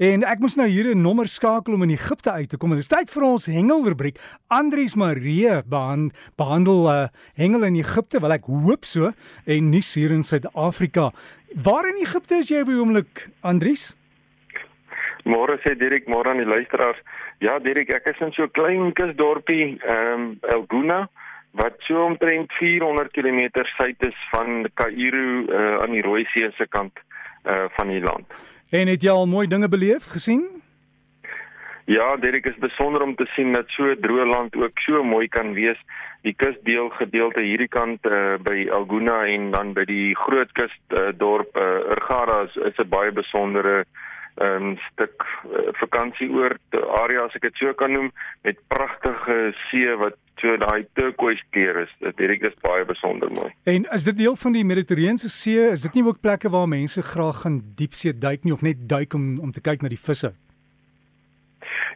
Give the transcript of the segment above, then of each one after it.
En ek moes nou hier 'n nommer skakel om in Egipte uit te kom. Dit is tyd vir ons hengelrubriek. Andries Marie behand, behandel uh, hengel in Egipte, wel ek hoop so, en nie hier in Suid-Afrika. Waar in Egipte is jy by oomblik, Andries? Môre sê Dirk, môre aan die luisteraars. Ja, Dirk, ek is in so 'n klein kusdorpie, ehm um, El Guna wat so omtrent 400 km suid is van Kaïro uh, aan die Rooi See se kant uh, van die land. En het jy al mooi dinge beleef, gesien? Ja, Derek is besonder om te sien dat so 'n droë land ook so mooi kan wees. Die kusdeel gedeelte hierdie kant uh, by Alguna en dan by die groot kus uh, dorp uh, Urgara is, is 'n baie besondere um, stuk uh, vakansieoord area as ek dit so kan noem met pragtige see wat so daai turquoise kleur is. Dit hierdie is baie besonder mooi. En is dit deel van die Mediterrane See? Is dit nie ook plekke waar mense graag gaan diepsee duik nie of net duik om om te kyk na die visse?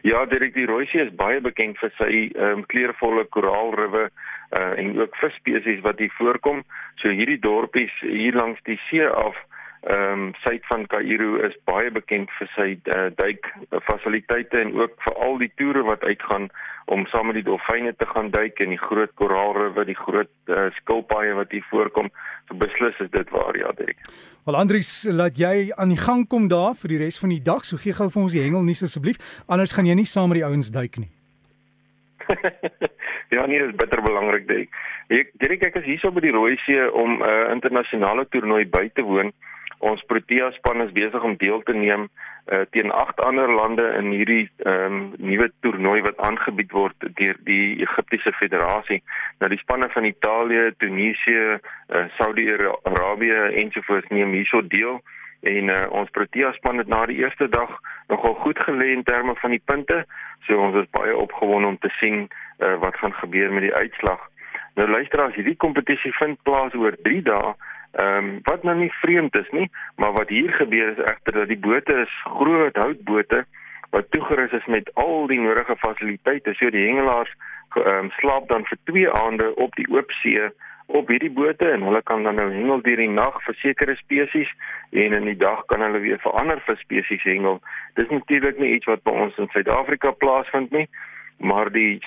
Ja, direk die Rooisee is baie bekend vir sy ehm um, kleurvolle koraalriwe uh, en ook visspesies wat hier voorkom. So hierdie dorpies hier langs die see af ehm um, suid van Kaïro is baie bekend vir sy uh, duik fasiliteite en ook vir al die toere wat uitgaan om saam met die dolfyne te gaan duik in die groot koraalriwe, die groot uh, skilpaaie wat hier voorkom. So beslis is dit waar ja, Dirk. Wel Andries, laat jy aan die gang kom daar vir die res van die dag. So gee gou vir ons die hengel nie asseblief, anders gaan jy nie saam met die ouens duik nie. ja, nee, dit is bitter belangrik, Dirk. Ek Dirk, ek is hier so by die Rooi See om 'n uh, internasionale toernooi by te woon ons Protea span is besig om deel te neem uh, teen agt ander lande in hierdie um, nuwe toernooi wat aangebied word deur die Egiptiese Federasie. Nou die spanne van Italië, Tunesië, uh, Saudi-Arabië ensovoorts neem hierso deel en uh, ons Protea span het na die eerste dag nogal goed gelê in terme van die punte. So ons is baie opgewonde om te sien uh, wat gaan gebeur met die uitslag. Nou luister as hierdie kompetisie vind plaas oor 3 dae Ehm um, wat nou nie vreemd is nie, maar wat hier gebeur is egter dat die bote is groot houtbote wat toegerus is met al die nodige fasiliteite. So die hengelaars ehm um, slaap dan vir 2 aande op die oop see op hierdie bote en hulle kan dan nou hengel deur die nag vir sekere spesies en in die dag kan hulle weer vir ander visspesies hengel. Dis natuurlik nie iets wat by ons in Suid-Afrika plaasvind nie maar die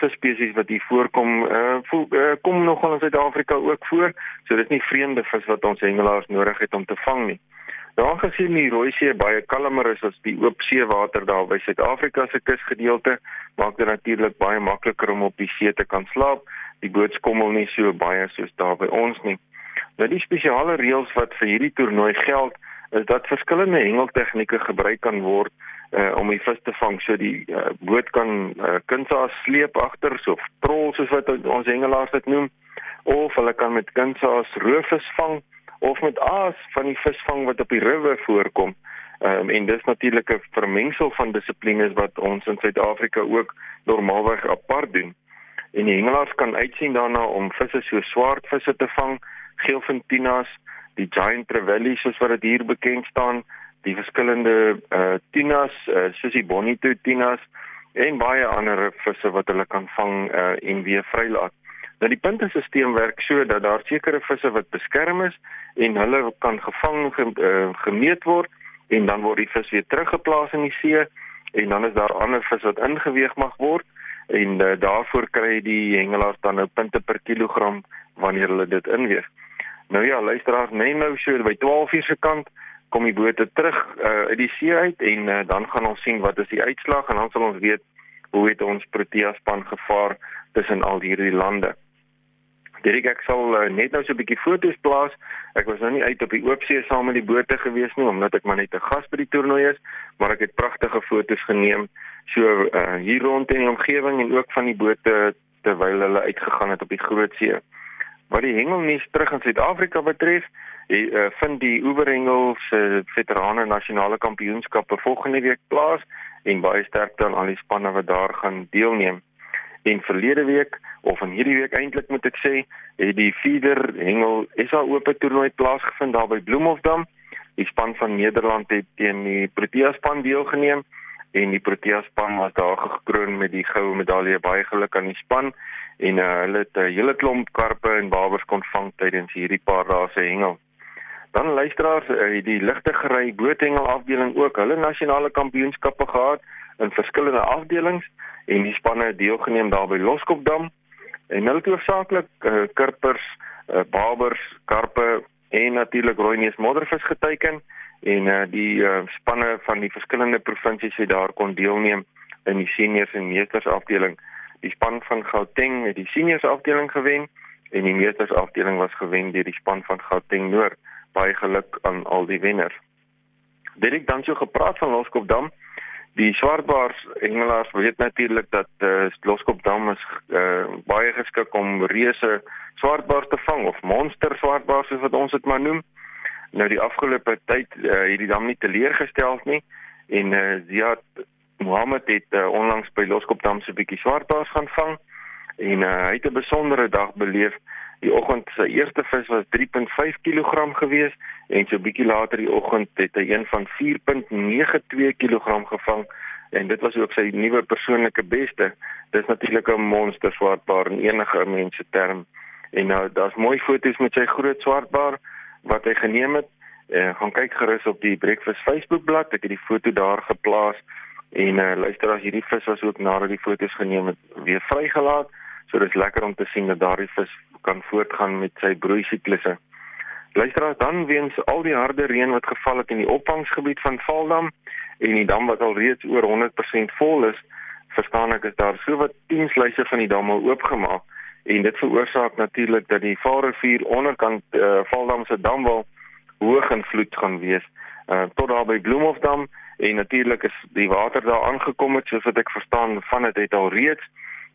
visspesies wat hier voorkom uh, voel, uh kom nogal in Suid-Afrika ook voor. So dis nie vreemde vis wat ons hengelaars nodig het om te vang nie. Nou aangesien die Rooi See baie kalmer is as die oop seewater daar by Suid-Afrika se kusgedeelte, maak dit natuurlik baie makliker om op die see te kan slaap. Die boot skommel nie so baie soos daar by ons nie. Nou die spesiale reëls wat vir hierdie toernooi geld, is dat verskillende hengeltegnieke gebruik kan word uh, om die vis te vang. So die uh, boot kan uh, kunsaas sleep agter, so trol soos wat ons hengelaars dit noem, of hulle kan met kunsaas roofvis vang of met aas van die visvang wat op die rivier voorkom. Um, en dis natuurlik 'n vermengsel van dissiplines wat ons in Suid-Afrika ook normaalweg apart doen. En die hengelaars kan uitsien daarna om visse so swaardvisse te vang, geelfintinas, die giant trevally soos wat dit hier bekend staan, die verskillende uh tinas, uh, soos die bonito tinas en baie ander visse wat hulle kan vang uh en weer vrylaat. Nou die puntesisteem werk so dat daar sekere visse wat beskerm is en hulle kan gevang ge, uh, gemeet word en dan word die vis weer teruggeplaas in die see en dan is daar ander vis wat ingeweeg mag word en uh, daarvoor kry die hengelaars dan nou punte per kilogram wanneer hulle dit inweeg. Nou ja, luisteraars, net nou so by 12 uur se kant kom die bote terug uh, uit die see uit en uh, dan gaan ons sien wat is die uitslag en dan sal ons weet hoe het ons Protea span gevaar tussen al hierdie lande. Direk ek sal uh, net nou so 'n bietjie foto's plaas. Ek was nou nie uit op die oop see saam met die bote gewees nie omdat ek maar net 'n gas by die toernooi is, maar ek het pragtige foto's geneem so uh, hier rond in die omgewing en ook van die bote terwyl hulle uitgegaan het op die groot see. Wat die hengelnuus terug in Suid-Afrika betref, die uh, vind die Oeverhengel se veterane nasionale kampioenskappe volgende week plaas en baie sterkte aan al die spanne wat daar gaan deelneem. En verlede week of in hierdie week eintlik moet ek sê, het die Feeder Hengel SA Ope toernooi plaasgevind daar by Bloemhofdam. Die span van Nederland het teen die Protea span deelgeneem en die Protea span was daar gekroon met die goue medalje. Baie geluk aan die span en uh, hulle het 'n hele klomp karpe en babers kon vang tydens hierdie paar dae se hengel. Dan luisteraars, uh, die ligte gery boothengel afdeling ook hulle nasionale kampioenskappe gehad in verskillende afdelings en die spanne het deelgeneem daar by Loskopdam en hulle het hoofsaaklik uh, kirpers, uh, babers, karpe en natuurlik rooineus moddervis geteken en uh, die uh, spanne van die verskillende provinsies het daar kon deelneem in die seniors en meesters afdeling. Die span van Gauteng het die seniors afdeling gewen en die meesters afdeling was gewen deur die span van Gauteng Noord. Baie geluk aan al die wenners. Dit ek dan so gepraat van Loskopdam. Die swartbaars hengelaars weet natuurlik dat uh, Loskopdam is uh, baie geskik om reuse swartbaars te vang of monster swartbaars soos wat ons dit maar noem. Nou die afgelope tyd uh, het die dam nie teleurgestel nie en uh, Ziad Mohammed het uh, onlangs by Loskopdam so 'n bietjie swartbaars gaan vang en uh, hy het 'n besondere dag beleef. Die oggend sy eerste vis was 3.5 kg gewees en so bietjie later die oggend het hy een van 4.92 kg gevang en dit was ook sy nuwe persoonlike beste. Dis natuurlik 'n monster swartbaar in enige mens se term. En nou daar's mooi foto's met sy groot swartbaar wat hy geneem het. En gaan kyk gerus op die Breakfast Facebookblad. Ek het die foto daar geplaas en uh, luister as hierdie vis was ook nadat die foto's geneem het weer vrygelaat. So dis lekker om te sien dat daardie vis kan voortgaan met sy broei siklusse. Luisteraars dan weens al die harde reën wat geval het in die opvangsgebied van Valdam en die dam wat al reeds oor 100% vol is, verstaan ek is daar so wat 10 sluise van die dam al oopgemaak en dit veroorsaak natuurlik dat die Vaalrivier onderkant uh, Valdam se damwal hoog in vloed gaan wees uh, tot daar by Bloemhofdam en natuurlik is die water daar aangekom het soos wat ek verstaan van dit het al reeds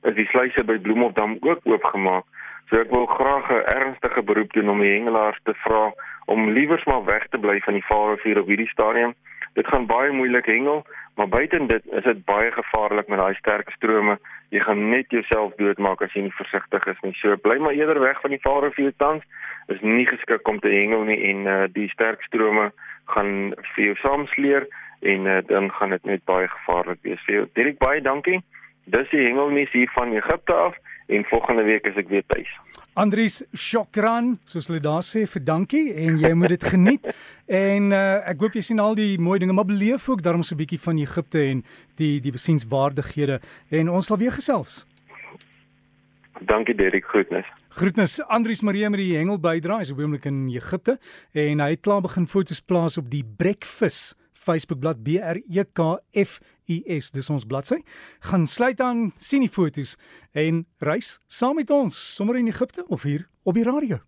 is die sluise by Bloemhofdam ook oopgemaak So ek wil graag 'n ernstige beroep doen om die hengelaars te vra om liewers maar weg te bly van die Vaalrivier op hierdie stadium. Dit gaan baie moeilik hengel, maar buiten dit is dit baie gevaarlik met daai sterk strome. Jy gaan net jouself doodmaak as jy nie versigtig is nie. So bly maar eerder weg van die Vaalrivier tans. Is nie geskik om te hengel nie en uh, die sterk strome gaan vir jou saamsleer en uh, dan gaan dit net baie gevaarlik wees vir jou. Dirk baie dankie. Dis die hengelmis hier van Egipte af en volgende week is ek weer tuis. Andries Shokran, soos hulle daar sê, vir dankie en jy moet dit geniet. en uh, ek hoop jy sien al die mooi dinge, maar beleef ook daarom so 'n bietjie van Egipte en die die besienswaardighede en ons sal weer gesels. Dankie Derek, groetnis. Groetnis Andries Marie met die hengel bydra, is op oomblik in Egipte en hy het klaar begin foto's plaas op die Breakfast Facebookblad B R E K F U S dis ons bladsy. Gaan sluit aan sien die fotos en reis saam met ons sommer in Egipte of hier op die radio.